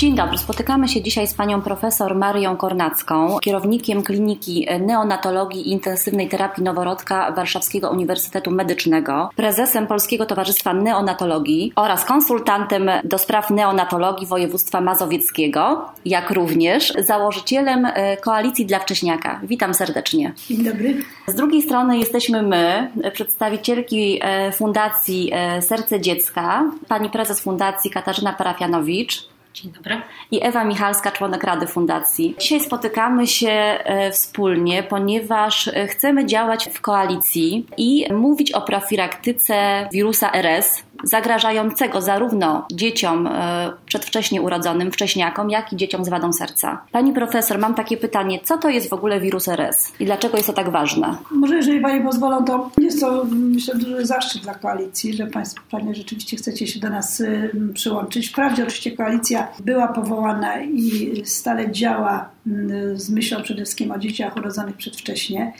Dzień dobry, spotykamy się dzisiaj z panią profesor Marią Kornacką, kierownikiem Kliniki Neonatologii i Intensywnej Terapii Noworodka Warszawskiego Uniwersytetu Medycznego, prezesem Polskiego Towarzystwa Neonatologii oraz konsultantem do spraw neonatologii województwa mazowieckiego, jak również założycielem e, Koalicji dla Wcześniaka. Witam serdecznie. Dzień dobry. Z drugiej strony jesteśmy my, przedstawicielki e, Fundacji e, Serce Dziecka, pani prezes Fundacji Katarzyna Parafianowicz, Dzień dobry. I Ewa Michalska, członek Rady Fundacji. Dzisiaj spotykamy się e, wspólnie, ponieważ e, chcemy działać w koalicji i mówić o profilaktyce wirusa RS, zagrażającego zarówno dzieciom e, przedwcześnie urodzonym, wcześniakom, jak i dzieciom z wadą serca. Pani profesor, mam takie pytanie, co to jest w ogóle wirus RS i dlaczego jest to tak ważne? Może jeżeli Pani pozwolą, to jest to myślę duży zaszczyt dla koalicji, że Państwo Panie rzeczywiście chcecie się do nas y, przyłączyć. Wprawdzie oczywiście koalicja była powołana i stale działa y, z myślą przede wszystkim o dzieciach urodzonych przedwcześnie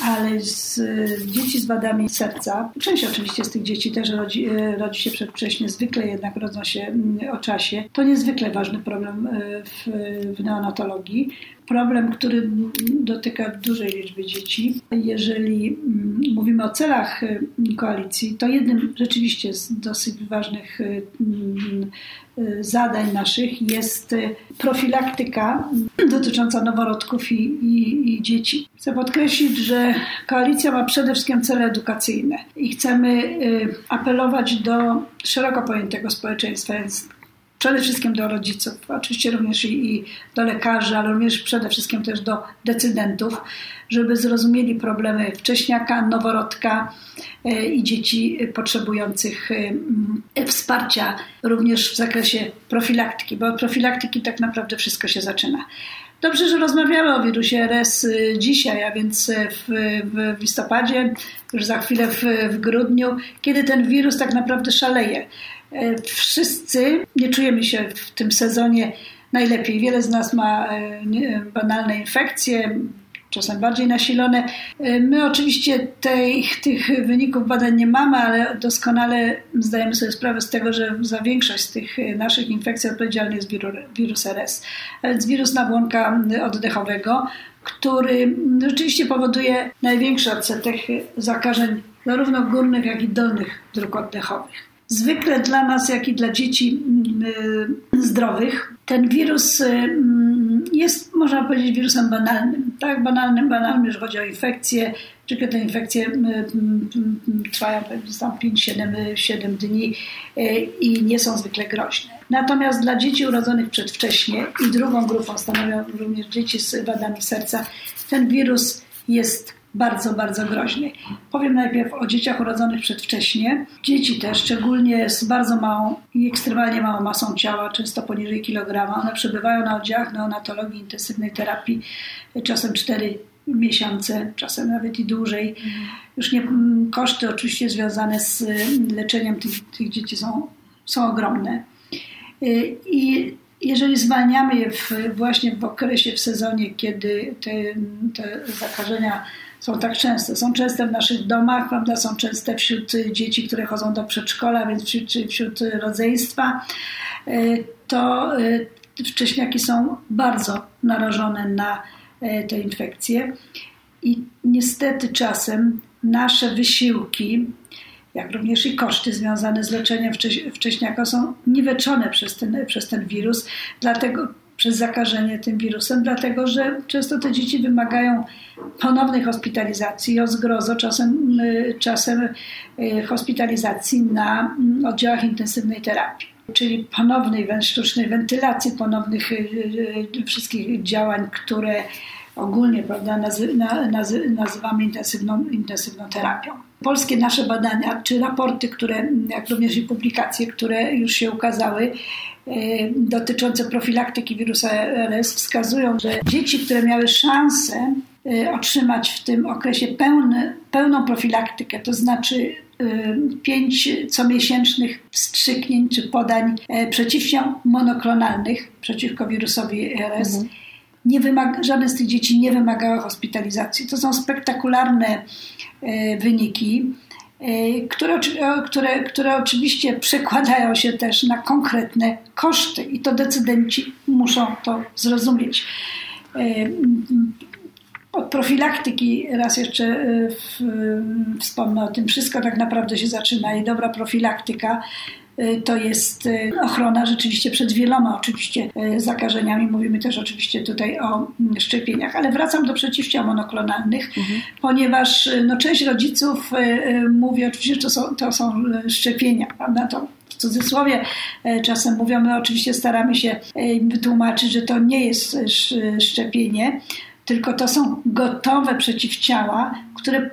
ale z dzieci z wadami serca, część oczywiście z tych dzieci też rodzi, e, rodzi się przedwcześnie, zwykle jednak rodzą się mm, o czasie. To niezwykle ważny problem e, w, w neonatologii. Problem, który dotyka dużej liczby dzieci. Jeżeli mm, mówimy o celach e, koalicji, to jednym rzeczywiście z dosyć ważnych mm, zadań naszych jest profilaktyka dotycząca noworodków i, i, i, dzieci. Chcę podkreślić, że koalicja ma przede wszystkim cele edukacyjne i chcemy y, apelować do szeroko pojętego społeczeństwa, więc przede wszystkim do rodziców, oczywiście również i, i do lekarzy, ale również przede wszystkim też do decydentów, żeby zrozumieli problemy wcześniaka, noworodka e, i dzieci potrzebujących e, wsparcia również w zakresie profilaktyki, bo od profilaktyki tak naprawdę wszystko się zaczyna. Dobrze, że rozmawiamy o wirusie RS e, dzisiaj, a więc w, w listopadzie, już za chwilę w, w grudniu, kiedy ten wirus tak naprawdę szaleje. Wszyscy nie czujemy się w tym sezonie najlepiej. Wiele z nas ma banalne infekcje, czasem bardziej nasilone. My oczywiście tych, tych wyników badań nie mamy, ale doskonale zdajemy sobie sprawę z tego, że za większość z tych naszych infekcji odpowiedzialny jest wirus RS, więc wirus nabłonka oddechowego, który rzeczywiście powoduje największy odsetek zakażeń zarówno górnych, jak i dolnych dróg oddechowych zwykle dla nas, jak i dla dzieci mm, zdrowych, ten wirus mm, jest, można powiedzieć, wirusem banalnym. Tak, banalnym, banalnym, jeżeli chodzi o infekcje. Zwykle te infekcje mm, trwają tam 5-7 dni i nie są zwykle groźne. Natomiast dla dzieci urodzonych przedwcześnie i drugą grupą stanowią również dzieci z wadami serca, ten wirus jest bardzo, bardzo groźny. Powiem najpierw o dzieciach urodzonych przedwcześnie. Dzieci te, szczególnie z bardzo małą i ekstremalnie małą masą ciała, często poniżej kilograma, one przebywają na oddziałach neonatologii intensywnej terapii czasem 4 miesiące, czasem nawet i dłużej. Już nie, koszty oczywiście związane z leczeniem tych, tych dzieci są, są ogromne. I jeżeli zwalniamy je w, właśnie w okresie, w sezonie, kiedy te, te zakażenia są tak częste. Są częste w naszych domach, prawda? są częste wśród dzieci, które chodzą do przedszkola, więc wśród, wśród rodzeństwa. E, to e, wcześniaki są bardzo narażone na e, te infekcje. I niestety czasem nasze wysiłki, jak również i koszty związane z leczeniem wcześniaka są niweczone przez ten, przez ten wirus. Dlatego przez zakażenie tym wirusem, dlatego że często te dzieci wymagają ponownej hospitalizacji, o zgrozo czasem, y, czasem y, hospitalizacji na mm, oddziałach intensywnej terapii czyli ponownej sztucznej wentylacji, ponownych y, wszystkich działań, które ogólnie prawda, nazy, nazy, nazywamy intensywną, intensywną terapią. Polskie nasze badania, czy raporty, które, jak również i publikacje, które już się ukazały, dotyczące profilaktyki wirusa RS wskazują, że dzieci, które miały szansę e, otrzymać w tym okresie pełny, pełną profilaktykę, to znaczy e, pięć comiesięcznych wstrzyknięć czy podań przeciwciał monoklonalnych przeciwko wirusowi RS. Mhm nie wymaga, żadne z tych dzieci nie wymagało hospitalizacji. To są spektakularne e, wyniki. Które, które, które oczywiście przekładają się też na konkretne koszty i to decydenci muszą to zrozumieć. Od profilaktyki raz jeszcze e, w, wspomnę o tym. Wszystko tak naprawdę się zaczyna i dobra profilaktyka e, to jest e, ochrona rzeczywiście przed wieloma oczywiście zakażeniami. Mówimy też oczywiście tutaj o mm, szczepieniach, ale wracam do przeciwciał monoklonalnych, mhm. ponieważ no, część rodziców mówi oczywiście, że to są, to są szczepienia, prawda? To w cudzysłowie czasem mówią, my oczywiście staramy się wytłumaczyć, że to nie jest szczepienie, tylko to są gotowe przeciwciała, które,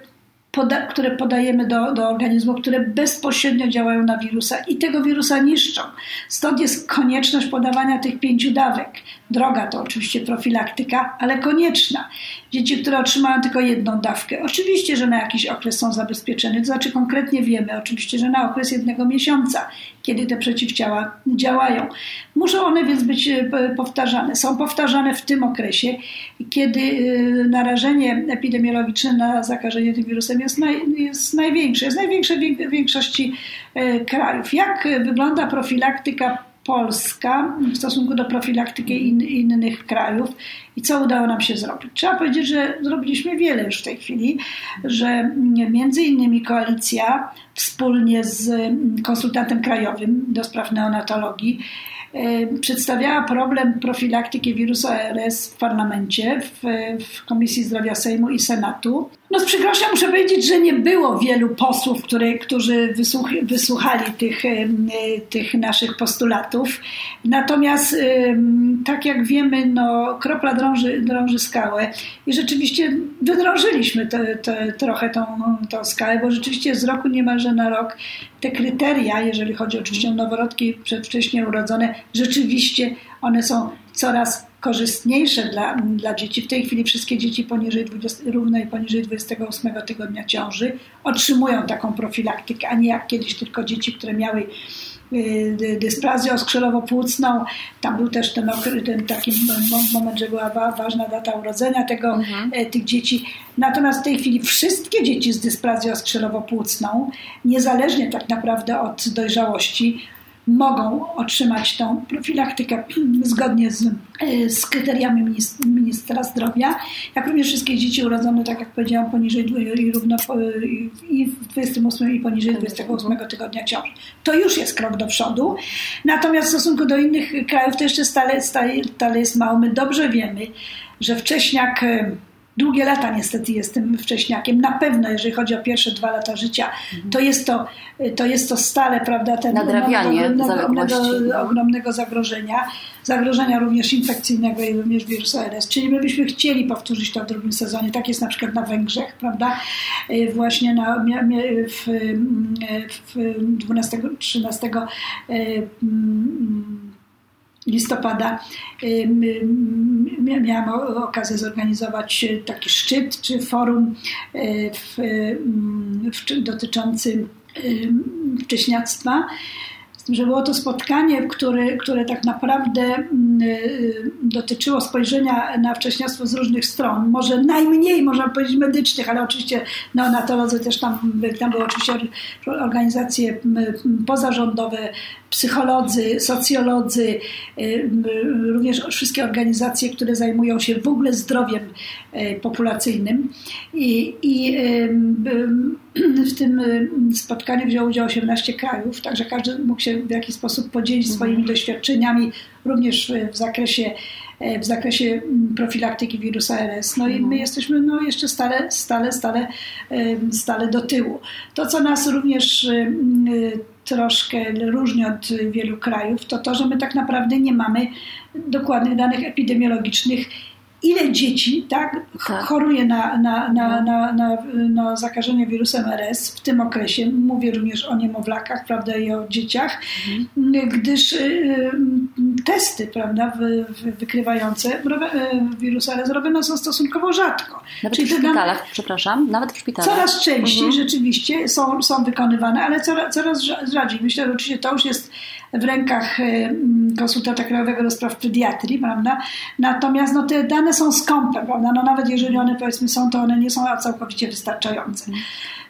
poda, które podajemy do, do organizmu, które bezpośrednio działają na wirusa i tego wirusa niszczą. Stąd jest konieczność podawania tych pięciu dawek. Droga to oczywiście profilaktyka, ale konieczna. Dzieci, które otrzymają tylko jedną dawkę, oczywiście, że na jakiś okres są zabezpieczone, to znaczy konkretnie wiemy, oczywiście, że na okres jednego miesiąca, kiedy te przeciwciała działają. Muszą one więc być e, powtarzane. Są powtarzane w tym okresie, kiedy e, narażenie epidemiologiczne na zakażenie tym wirusem jest, naj, jest największe. Jest największe w większości e, krajów. Jak wygląda profilaktyka Polska w stosunku do profilaktyki in, innych krajów i co udało nam się zrobić. Trzeba powiedzieć, że zrobiliśmy wiele już w tej chwili, że między innymi koalicja wspólnie z konsultantem krajowym do spraw neonatologii E, przedstawiała problem profilaktyki wirusa ARS w parlamencie, w, w, Komisji Zdrowia Sejmu i Senatu. No z przykrością muszę powiedzieć, że nie było wielu posłów, które, którzy wysłuch, wysłuchali tych, tych naszych postulatów. Natomiast tak jak wiemy, no, kropla drąży, drąży skałę i rzeczywiście wydrążyliśmy te, te, trochę tą, tą skałę, bo rzeczywiście z roku niemalże na rok te kryteria, jeżeli chodzi oczywiście o noworodki przedwcześnie urodzone, rzeczywiście one są coraz korzystniejsze dla, dla dzieci. W tej chwili wszystkie dzieci poniżej 20, równej poniżej 28 tygodnia ciąży otrzymują taką profilaktykę, a nie jak kiedyś tylko dzieci, które miały y, dysplazję oskrzelowo-płucną. Tam był też ten, ten taki moment, że była ważna data urodzenia tego, mhm. E, tych dzieci. Natomiast w tej chwili wszystkie dzieci z dysplazją oskrzelowo-płucną, niezależnie tak naprawdę od dojrzałości, mogą otrzymać tą profilaktykę zgodnie z, e, z kryteriami ministra zdrowia, jak również wszystkie dzieci urodzone, tak jak powiedziałam, poniżej i równo i w 28 i poniżej 28 tygodnia ciąży. To już jest krok do przodu. Natomiast w stosunku do innych krajów to jeszcze stale, stale, stale jest mało. My dobrze wiemy, że wcześniak e, długie lata niestety jestem wcześniakiem. Na pewno, jeżeli chodzi o pierwsze dwa lata życia, to jest to, to, jest to stale, prawda, ten nadrabianie ogromnego, ogromnego zagrożenia, zagrożenia również infekcyjnego i również wirusa RS. Czyli my byśmy chcieli powtórzyć to w drugim sezonie. Tak jest na przykład na Węgrzech, prawda? Y, właśnie na, w, w 12-13 listopada miałam okazję zorganizować taki szczyt czy forum e, w, w, dotyczący wcześniactwa że było to spotkanie, które, które tak naprawdę mm, y, dotyczyło spojrzenia na wcześniostwo z różnych stron. Może najmniej, można powiedzieć, medycznych, ale oczywiście neonatolodzy też tam, tam były oczywiście organizacje pozarządowe, psycholodzy, socjolodzy, y, również wszystkie organizacje, które zajmują się w ogóle zdrowiem y, populacyjnym. I, i w tym spotkaniu wzięło udział 18 krajów, także każdy mógł się w jakiś sposób podzielić mhm. swoimi doświadczeniami, również w zakresie, w zakresie profilaktyki wirusa RS. No i my mhm. jesteśmy no, jeszcze stale, stale, stale, stale do tyłu. To, co nas również troszkę różni od wielu krajów, to to, że my tak naprawdę nie mamy dokładnych danych epidemiologicznych, ile dzieci tak, tak. choruje na, na, na, na, na, na zakażenie wirusem RS w tym okresie. Mówię również o niemowlakach prawda, i o dzieciach, mhm. gdyż y, testy prawda, wy, wy, wykrywające y, wirus RS robione są stosunkowo rzadko. Nawet Czyli w szpitalach, przepraszam, nawet w szpitalach. Coraz częściej mhm. rzeczywiście są, są wykonywane, ale coraz, coraz rzadziej. Myślę, że oczywiście to już jest w rękach y, konsultanta krajowego do spraw pediatrii, prawda? Natomiast no, te dane są skąpe, prawda? No, nawet jeżeli one powiedzmy są, to one nie są całkowicie wystarczające.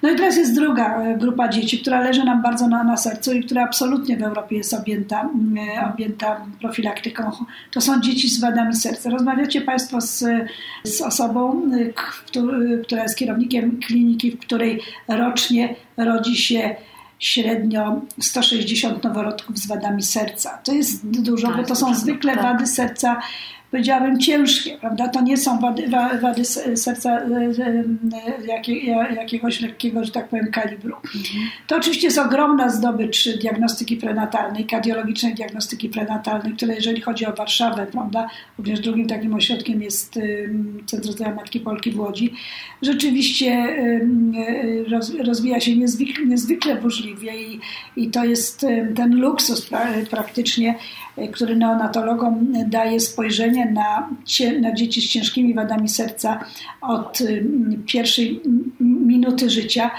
No i teraz jest druga e, grupa dzieci, która leży nam bardzo na, na sercu i która absolutnie w Europie jest objęta, mm, objęta profilaktyką. To są dzieci z wadami serca. Rozmawiacie Państwo z, z osobą, która jest kierownikiem kliniki, w której rocznie rodzi się średnio 160 noworodków z wadami serca. To jest dużo, bo to są zwykle tak. wady serca powiedziałabym, ciężkie, prawda? To nie są wady, wady serca e, e, jakiegoś lekkiego, że tak powiem, kalibru. To oczywiście jest ogromna zdobycz diagnostyki prenatalnej, kardiologicznej diagnostyki prenatalnej, która jeżeli chodzi o Warszawę, prawda, również drugim takim ośrodkiem jest Centrum Zdrowia Matki Polki w Łodzi, rzeczywiście rozwija się niezwykle, niezwykle burzliwie i, i to jest ten luksus praktycznie, który neonatologom daje spojrzenie na, na dzieci z ciężkimi wadami serca od pierwszej minuty życia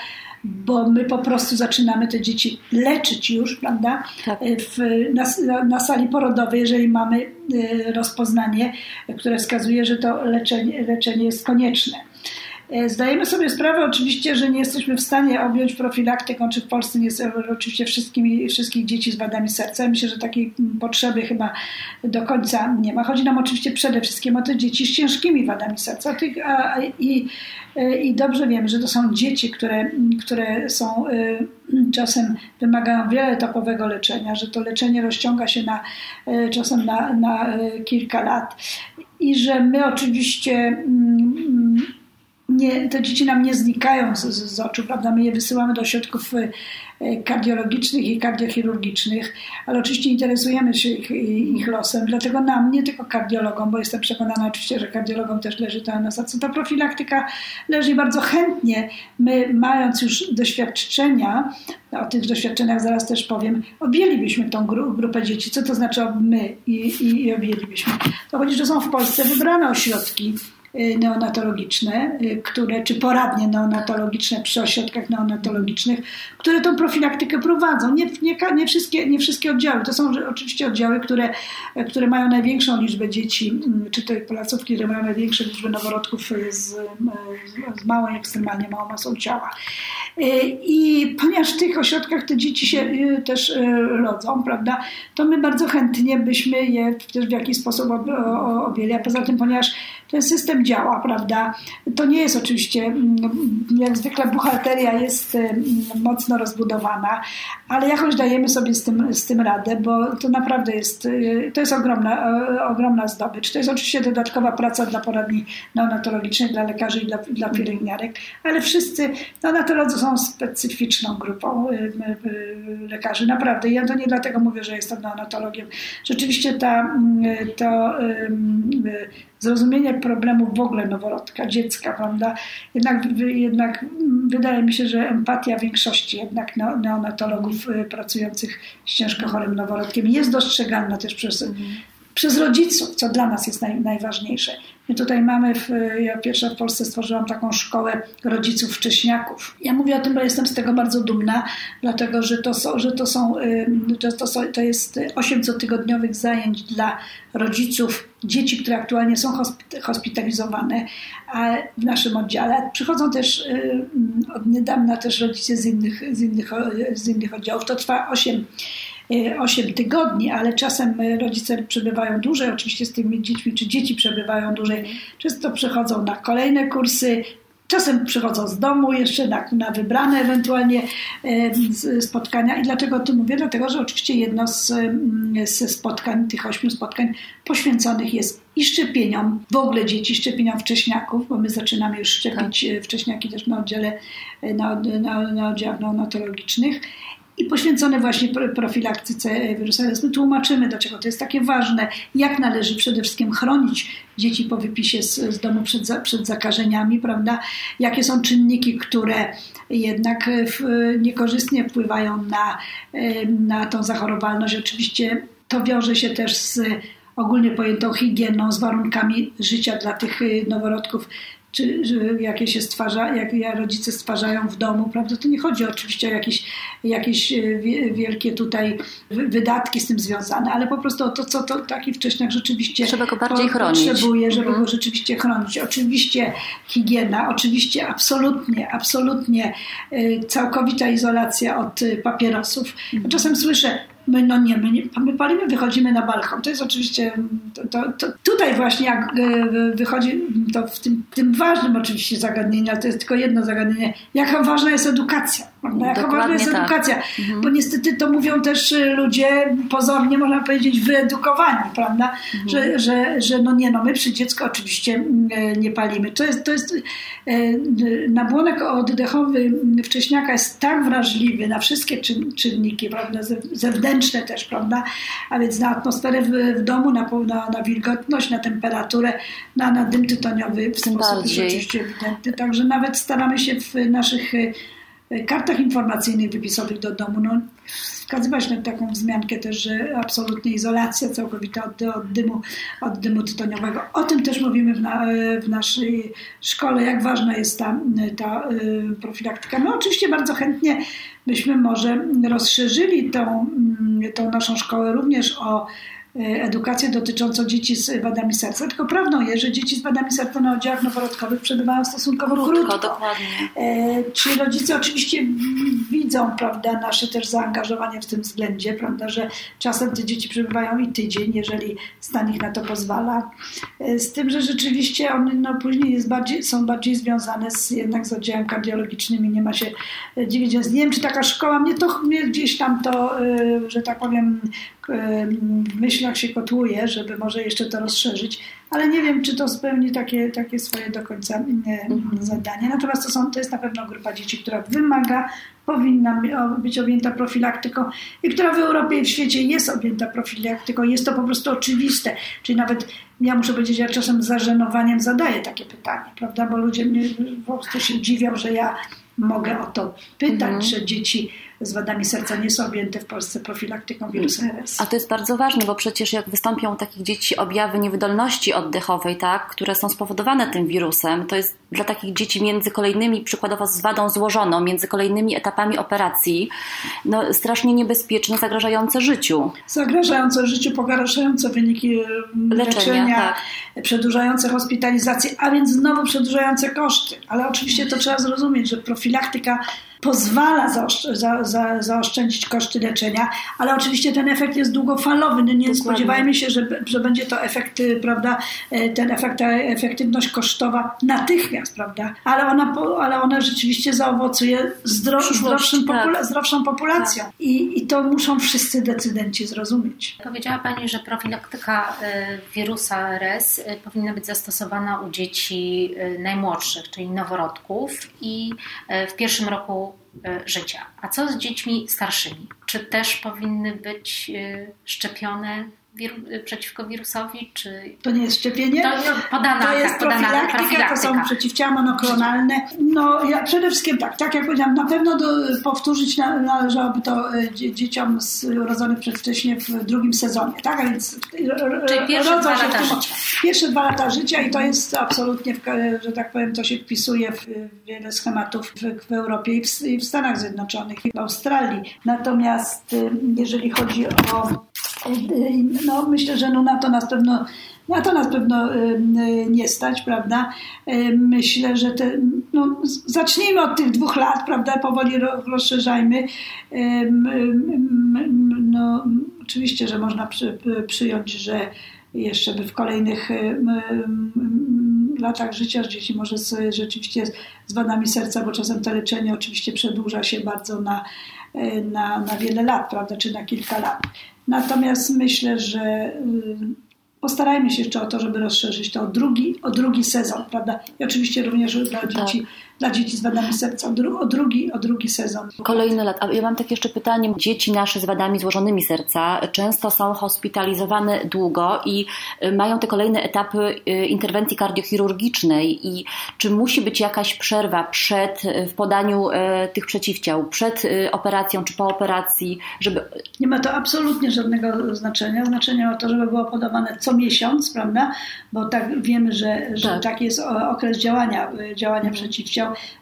bo my po prostu zaczynamy te dzieci leczyć już, prawda, tak. w, na, na, sali porodowej, jeżeli mamy y, rozpoznanie, które wskazuje, że to leczenie, leczenie jest konieczne. E, zdajemy sobie sprawę oczywiście, że nie jesteśmy w stanie objąć profilaktyką, czy w Polsce nie jest oczywiście wszystkimi, wszystkich dzieci z wadami serca. Myślę, że takiej potrzeby chyba do końca nie ma. Chodzi nam oczywiście przede wszystkim o te dzieci z ciężkimi wadami serca. I, e, i dobrze wiemy, że to są dzieci, które, które są e, czasem wymagają wieloetapowego leczenia, że to leczenie rozciąga się na, czasem na, na kilka lat i że my oczywiście mm, nie, te dzieci nam nie znikają z, z, oczu, prawda? My je wysyłamy do ośrodków e, kardiologicznych i kardiochirurgicznych, ale oczywiście interesujemy się ich, ich, losem, dlatego nam, nie tylko kardiologom, bo jestem przekonana oczywiście, że kardiologom też leży to na ta profilaktyka leży bardzo chętnie. My, mając już doświadczenia, o tych doświadczeniach zaraz też powiem, objęlibyśmy tą gru, grupę dzieci. Co to znaczy my i, i, i objęlibyśmy? To chodzi, że są w Polsce wybrane ośrodki, neonatologiczne, y, które, czy poradnie neonatologiczne przy ośrodkach neonatologicznych, które tą profilaktykę prowadzą. Nie, nie, nie, wszystkie, nie wszystkie oddziały. To są oczywiście oddziały, które, które mają największą liczbę dzieci, mm, czy te placówki, które mają największą liczbę noworodków z, z małą, ekstremalnie małą masą ciała. Y, I ponieważ w tych ośrodkach te dzieci się też rodzą, prawda, to my bardzo chętnie byśmy je też w jakiś sposób objęli. A poza tym, ponieważ ten system działa, prawda? To nie jest oczywiście, mm, jak zwykle buchalteria jest mocno rozbudowana, ale jakoś dajemy sobie z tym, z tym radę, bo to naprawdę jest, y, to jest ogromna, ogromna zdobycz. To jest oczywiście dodatkowa praca dla poradni neonatologicznych, dla lekarzy i dla, dla pielęgniarek, ale wszyscy neonatolodzy są specyficzną grupą lekarzy, naprawdę. Ja to nie dlatego mówię, że jestem neonatologiem. Rzeczywiście ta, mm, to zrozumienie problemu w ogóle noworodka, dziecka, prawda? Jednak, jednak wydaje mi się, że empatia większości jednak neonatologów y, pracujących z ciężko chorym noworodkiem jest dostrzegalna też przez, mhm. przez rodziców, co dla nas jest naj, najważniejsze. My tutaj mamy, w, ja pierwsza w Polsce stworzyłam taką szkołę rodziców wcześniaków. Ja mówię o tym, bo jestem z tego bardzo dumna, dlatego że to, są, że to, są, to, są, to jest 8 cotygodniowych zajęć dla rodziców dzieci, które aktualnie są hospitalizowane w naszym oddziale. Przychodzą też od niedawna też rodzice z innych, z innych, z innych oddziałów. To trwa 8 8 tygodni, ale czasem rodzice przebywają dłużej, oczywiście z tymi dziećmi, czy dzieci przebywają dłużej. Często przechodzą na kolejne kursy, Czasem przychodzą z domu jeszcze na, na wybrane ewentualnie spotkania. I dlaczego o tym mówię? Dlatego, że oczywiście jedno z, ze spotkań, tych ośmiu spotkań poświęconych jest i szczepieniom, w ogóle dzieci, szczepieniom wcześniaków, bo my zaczynamy już szczepić tak. wcześniaki też na oddziale, na, na, na oddziałach neonatologicznych i poświęcone właśnie profilaktyce wirusa RS. My tłumaczymy, dlaczego to jest takie ważne, jak należy przede wszystkim chronić dzieci po wypisie z, z domu przed, za, przed zakażeniami, prawda? Jakie są czynniki, które jednak w, niekorzystnie wpływają na, na tą zachorowalność. Oczywiście to wiąże się też z ogólnie pojętą higieną, z warunkami życia dla tych noworodków czy jakie się stwarza, jak rodzice stwarzają w domu, prawda? To nie chodzi oczywiście o jakieś, jakieś e, wielkie tutaj wydatki z tym związane, ale po prostu o to, co to taki wcześniak rzeczywiście Trzeba go bardziej chronić. potrzebuje, żeby mhm. go rzeczywiście chronić. Oczywiście higiena, oczywiście absolutnie, absolutnie e, całkowita izolacja od papierosów. Mhm. Czasem słyszę, My, no nie, my, nie, my palimy, wychodzimy na balkon. To jest oczywiście, to, to, to tutaj właśnie jak e, wychodzi, to w tym, tym ważnym oczywiście zagadnieniu, ale to jest tylko jedno zagadnienie, jaka ważna jest edukacja. Jaka ważna jest tak. edukacja, mhm. bo niestety to mówią też e, ludzie pozornie, można powiedzieć, wyedukowani, prawda, mhm. że, że, że no nie, no my przy dziecku oczywiście mm, e, nie palimy. To jest, to jest nabłonek oddechowy wcześniaka jest tak wrażliwy na wszystkie czynniki, prawda, zewnętrzne, też, prawda? A więc na atmosferę w, w domu, na, na, na wilgotność, na temperaturę, na, na dym tytoniowy w sposób rzeczywiście ewidentny. Także nawet staramy się w naszych kartach informacyjnych wypisowych do domu no, wskazywać na taką wzmiankę też, że absolutnie izolacja całkowita od, od, dymu, od dymu tytoniowego. O tym też mówimy w, na, w naszej szkole, jak ważna jest ta, ta e, profilaktyka. My oczywiście bardzo chętnie byśmy może rozszerzyli tą, tą naszą szkołę również o edukację dotyczącą dzieci z wadami serca. Tylko prawdą jest, że dzieci z wadami serca na oddziałach noworodkowych przebywają stosunkowo krótko. krótko. Dokładnie. E, ci rodzice oczywiście widzą prawda, nasze też zaangażowanie w tym względzie, prawda, że czasem te dzieci przebywają i tydzień, jeżeli stan ich na to pozwala. E, z tym, że rzeczywiście one no, później bardziej, są bardziej związane z, jednak z oddziałem kardiologicznym i nie ma się dziwić. Nie wiem, czy taka szkoła mnie to mnie gdzieś tam to, że tak powiem, w myślach się kotłuje, żeby może jeszcze to rozszerzyć, ale nie wiem, czy to spełni takie, takie swoje do końca mhm. zadanie. Natomiast to, są, to jest na pewno grupa dzieci, która wymaga, powinna być objęta profilaktyką i która w Europie i w świecie jest objęta profilaktyką. Jest to po prostu oczywiste. Czyli nawet ja muszę powiedzieć, ja czasem z zażenowaniem zadaję takie pytanie, prawda? Bo ludzie mnie po prostu się dziwią, że ja mogę o to pytać, mhm. że dzieci z wadami serca nie są objęte w Polsce profilaktyką wirusa RS. A to jest bardzo ważne, bo przecież jak wystąpią u takich dzieci objawy niewydolności oddechowej, tak, które są spowodowane tym wirusem, to jest dla takich dzieci między kolejnymi, przykładowo z wadą złożoną, między kolejnymi etapami operacji, no, strasznie niebezpieczne, zagrażające życiu. Zagrażające życiu, pogarszające wyniki leczenia, leczenia tak. przedłużające hospitalizację, a więc znowu przedłużające koszty. Ale oczywiście to trzeba zrozumieć, że profilaktyka pozwala zaoszczędzić, za, za, zaoszczędzić koszty leczenia, ale oczywiście ten efekt jest długofalowy. No nie Dokładnie. spodziewajmy się, że, że będzie to efekt, prawda, e, ten efekt, ta efektywność kosztowa natychmiast, prawda, ale ona, ale ona rzeczywiście zaowocuje zdrow, zdrowszym tak. popula zdrowszą populacją tak. I, i to muszą wszyscy decydenci zrozumieć. Powiedziała Pani, że profilaktyka e, wirusa RS e, powinna być zastosowana u dzieci najmłodszych, czyli noworodków i w pierwszym roku E, życia. A co z dziećmi starszymi? Czy też powinny być e, przeciwko wirusowi, czy... To nie jest szczepienie? To, no, podana, to jest tak, profilaktyka, profilaktyka, to są przeciwciała monoklonalne. No ja przede wszystkim tak, tak jak powiedziałam, na pewno do, powtórzyć należałoby to e, dzieciom z, urodzonych przedwcześnie w drugim sezonie, tak? A więc Czyli pierwsze dwa lata życia. Pierwsze dwa lata życia i to jest absolutnie, że tak powiem, to się wpisuje w wiele schematów w, w Europie i w, i w Stanach Zjednoczonych, i w Australii. Natomiast jeżeli chodzi o no, myślę, że no na to na pewno na to nas pewno nie stać, prawda? Myślę, że te, no, zacznijmy od tych dwóch lat, prawda? Powoli rozszerzajmy. No, oczywiście, że można przy, przyjąć, że jeszcze by w kolejnych latach życia dzieci może z, rzeczywiście z wadami serca, bo czasem to leczenie oczywiście przedłuża się bardzo na, na, na wiele lat, prawda, czy na kilka lat. Natomiast myślę, że y, postarajmy się jeszcze o to, żeby rozszerzyć to o drugi, o drugi sezon, prawda? I oczywiście również dla dzieci, tak. Dla dzieci z wadami serca o, dru, o, drugi, o drugi sezon. Kolejny lat. A ja mam takie jeszcze pytanie. Dzieci nasze z wadami złożonymi serca często są hospitalizowane długo i y, mają te kolejne etapy y, interwencji kardiochirurgicznej i czy musi być jakaś przerwa przed y, w podaniu tych przeciwciał, przed operacją czy po operacji, żeby... Nie ma to absolutnie żadnego znaczenia. Znaczenie ma to, żeby było podawane co miesiąc, prawda? Bo tak wiemy, że, że tak. taki jest okres działania, działania mhm.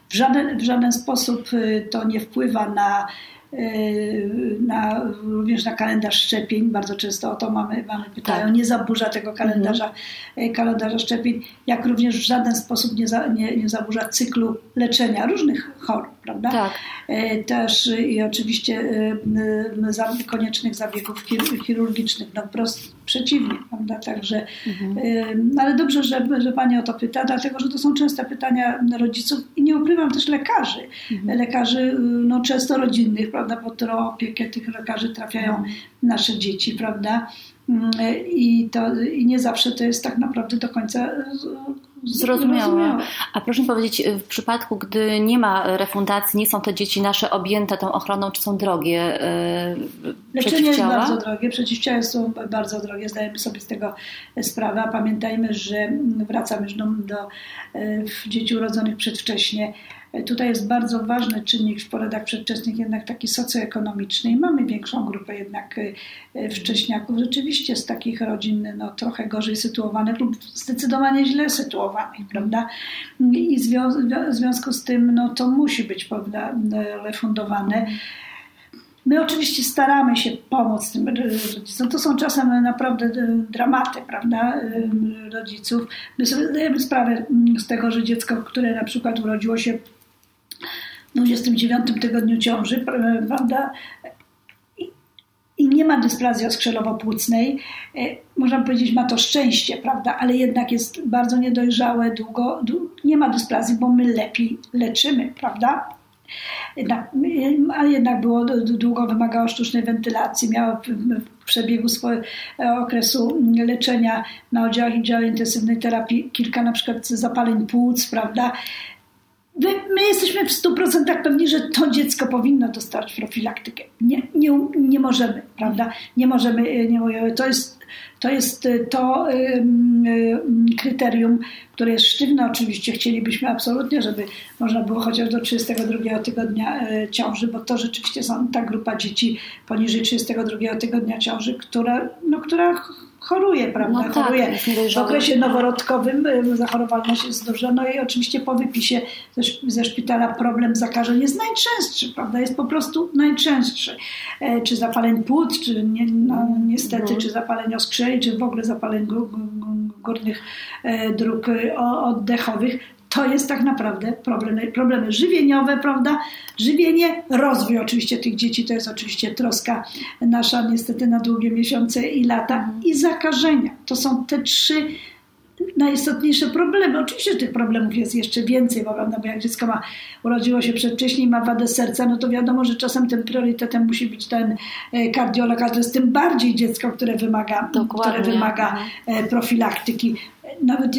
W żaden, w żaden sposób to nie wpływa na Yy, na, również na kalendarz szczepień. Bardzo często o to mamy, mamy pytają. Tak. Nie zaburza tego kalendarza, mhm. kalendarza szczepień, jak również w żaden sposób nie, za, nie, nie zaburza cyklu leczenia różnych chorób, prawda? Tak. Yy, też i oczywiście yy, koniecznych zabiegów chirurgicznych. No wprost przeciwnie, prawda? Także, mhm. ale dobrze, że, że Pani o to pyta, dlatego, że to są częste pytania rodziców i nie ukrywam też lekarzy. Mhm. Lekarzy no, często rodzinnych, prawda, pod opiekę tych lekarzy trafiają nasze dzieci, prawda? I, to, I nie zawsze to jest tak naprawdę do końca Zrozumiałe. A proszę mi powiedzieć, w przypadku, gdy nie ma refundacji, nie są te dzieci nasze objęte tą ochroną, czy są drogie yy, Leczenie jest bardzo drogie, przeciwciała są bardzo drogie, zdajemy sobie z tego sprawę. A pamiętajmy, że wracamy już do, do dzieci urodzonych przedwcześnie Tutaj jest bardzo ważny czynnik w porodach przedwczesnych, jednak taki socjoekonomiczny i mamy większą grupę jednak y, y, wcześniaków, rzeczywiście z takich rodzin no, trochę gorzej sytuowanych lub zdecydowanie źle sytuowanych, prawda? I w związku z tym no, to musi być prawda, refundowane. My oczywiście staramy się pomóc tym rodzicom. To są czasem naprawdę dramaty, prawda, rodziców. My sobie zdajemy sprawę z tego, że dziecko, które na przykład urodziło się 29 tygodniu ciąży, prawda? I nie ma dysplazji oskrzelowo-płucnej. E, można powiedzieć, ma to szczęście, prawda? Ale jednak jest bardzo niedojrzałe, długo, nie ma dysplazji, bo my lepiej leczymy, prawda? Jednak, ale jednak było długo wymagało sztucznej wentylacji, miało w przebiegu swojego okresu leczenia na oddziałach i intensywnej terapii kilka na przykład zapaleń płuc, prawda? My jesteśmy w 100% pewni, że to dziecko powinno dostać profilaktykę. Nie, nie, nie możemy, prawda? Nie możemy, nie możemy. To jest to, jest to kryterium, które jest sztywne. Oczywiście chcielibyśmy absolutnie, żeby można było chociaż do 32 tygodnia ciąży, bo to rzeczywiście są ta grupa dzieci poniżej 32 tygodnia ciąży, która, no, która choruje, prawda? No tak, choruje w okresie noworodkowym, zachorowalność jest duża, no i oczywiście po wypisie ze, szpitala problem zakażeń jest najczęstszy, prawda? Jest po prostu najczęstszy. E, czy zapaleń płuc, czy nie, no, niestety, no. czy zapaleń oskrzeli, czy w ogóle zapaleń górnych e, dróg y, oddechowych, to jest tak naprawdę problemy, problemy żywieniowe, prawda? Żywienie, rozwój oczywiście tych dzieci, to jest oczywiście troska nasza niestety na długie miesiące i lata mhm. i zakażenia. To są te trzy najistotniejsze problemy. Oczywiście tych problemów jest jeszcze więcej, bo, prawda, bo jak dziecko ma, urodziło się przedwcześnie i ma wadę serca, no to wiadomo, że czasem tym priorytetem musi być ten e, kardiolog, ale to jest tym bardziej dziecko, które wymaga, które wymaga e, profilaktyki nawet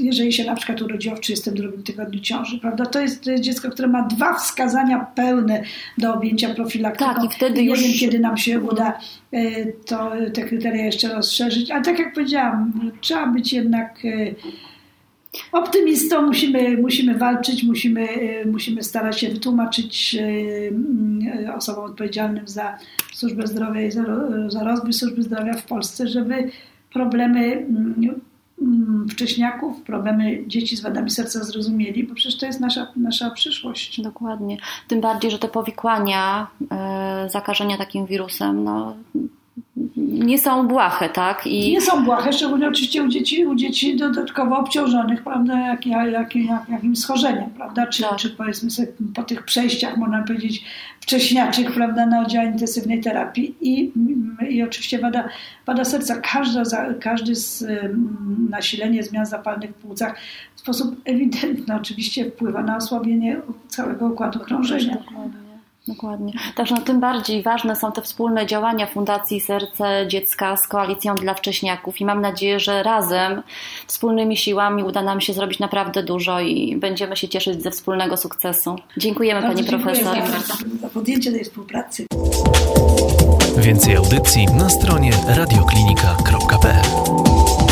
jeżeli się na przykład urodziło w 32 tygodniu ciąży, prawda? To jest, to jest dziecko, które ma dwa wskazania pełne do objęcia profilaktyką. Tak, i wtedy Nie już... wiem, kiedy nam się uda e, to, te kryteria jeszcze rozszerzyć, ale tak jak powiedziałam, trzeba być jednak e, optymistą, musimy, musimy walczyć, musimy, e, musimy starać się wytłumaczyć osobom odpowiedzialnym za służbę zdrowia i za, za rozwój służby zdrowia w Polsce, żeby problemy Mm, wcześniaków, problemy dzieci z wadami serca zrozumieli, bo przecież to jest nasza, nasza przyszłość. Dokładnie. Tym bardziej, że te powikłania, e, zakażenia takim wirusem, no, nie są błahe, tak? I... Nie są błahe, szczególnie oczywiście u dzieci, u dzieci dodatkowo obciążonych, prawda, jak, jak, jak, jakimś schorzeniem, prawda? Czy, tak. czy powiedzmy sobie po tych przejściach, można powiedzieć, wcześniaczych, prawda, na oddział intensywnej terapii i, i oczywiście wada, wada serca. Każda, każdy z nasilenie zmian zapalnych w płucach w sposób ewidentny oczywiście wpływa na osłabienie całego układu krążenia. Dokładnie. Także no, tym bardziej ważne są te wspólne działania Fundacji Serce Dziecka z Koalicją dla Wcześniaków i mam nadzieję, że razem, wspólnymi siłami uda nam się zrobić naprawdę dużo i będziemy się cieszyć ze wspólnego sukcesu. Dziękujemy Bardzo Pani Profesor. Za, za podjęcie tej współpracy. Więcej audycji na stronie radioklinika.pl